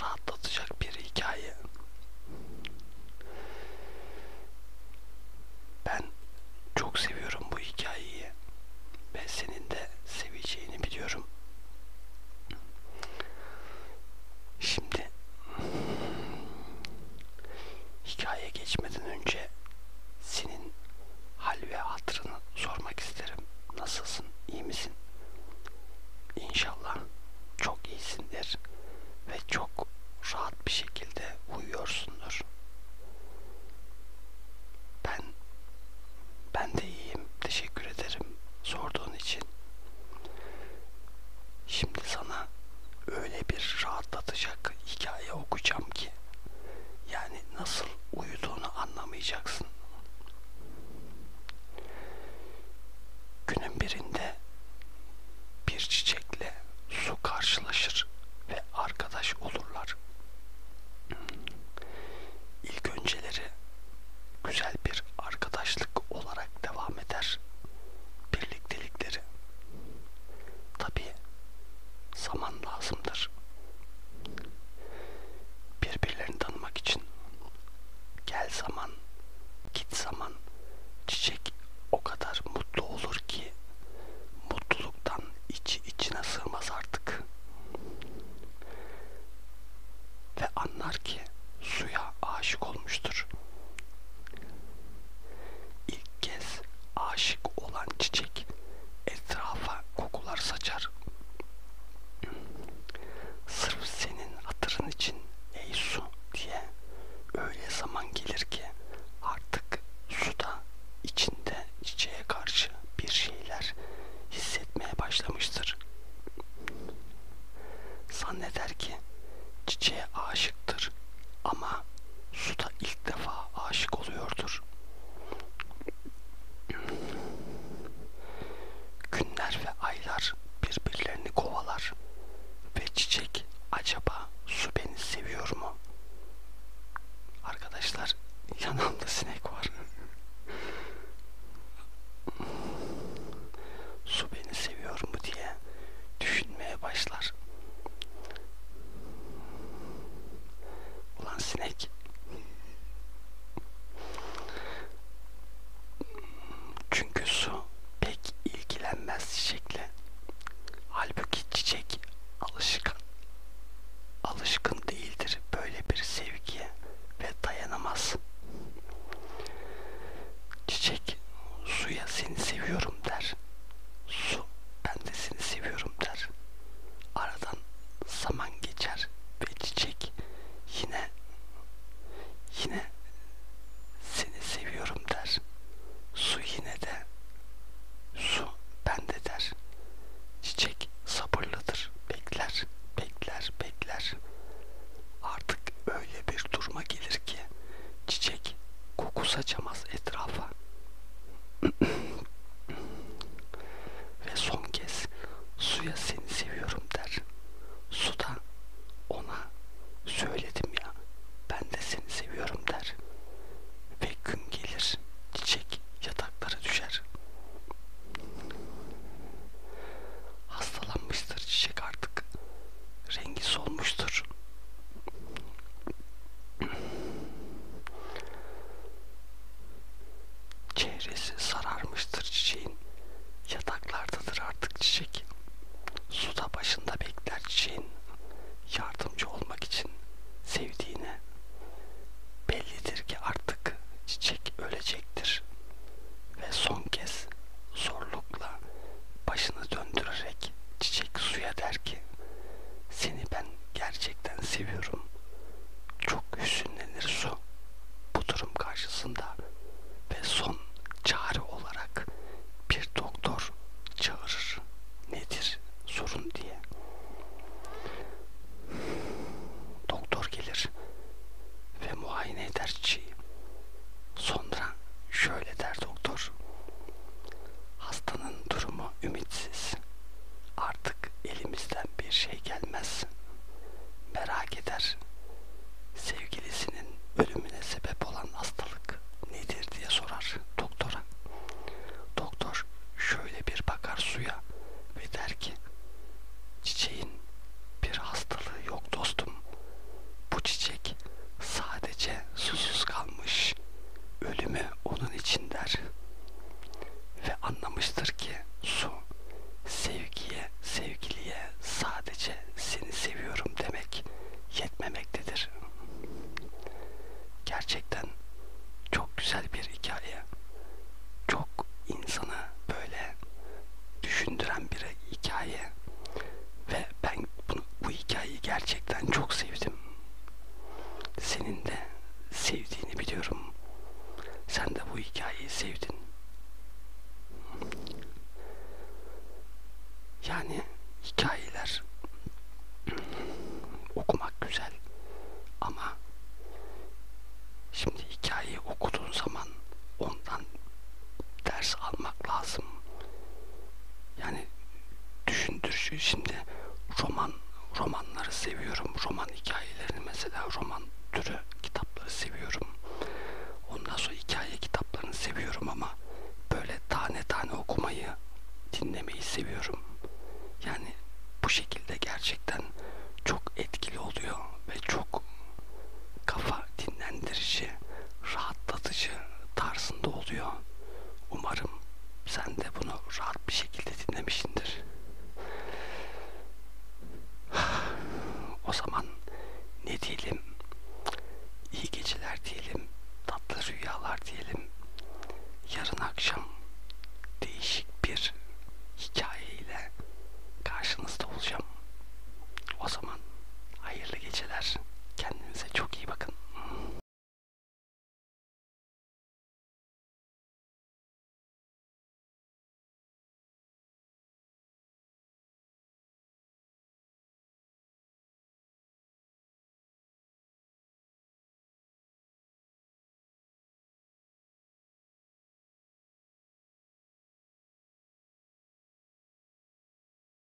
gerçekten rahatlatacak suya aşık This düşündüren bir hikaye ve ben bunu, bu hikayeyi gerçekten çok sevdim. Senin de sevdiğini biliyorum. Sen de bu hikayeyi sevdin. Yani hikayeler şimdi.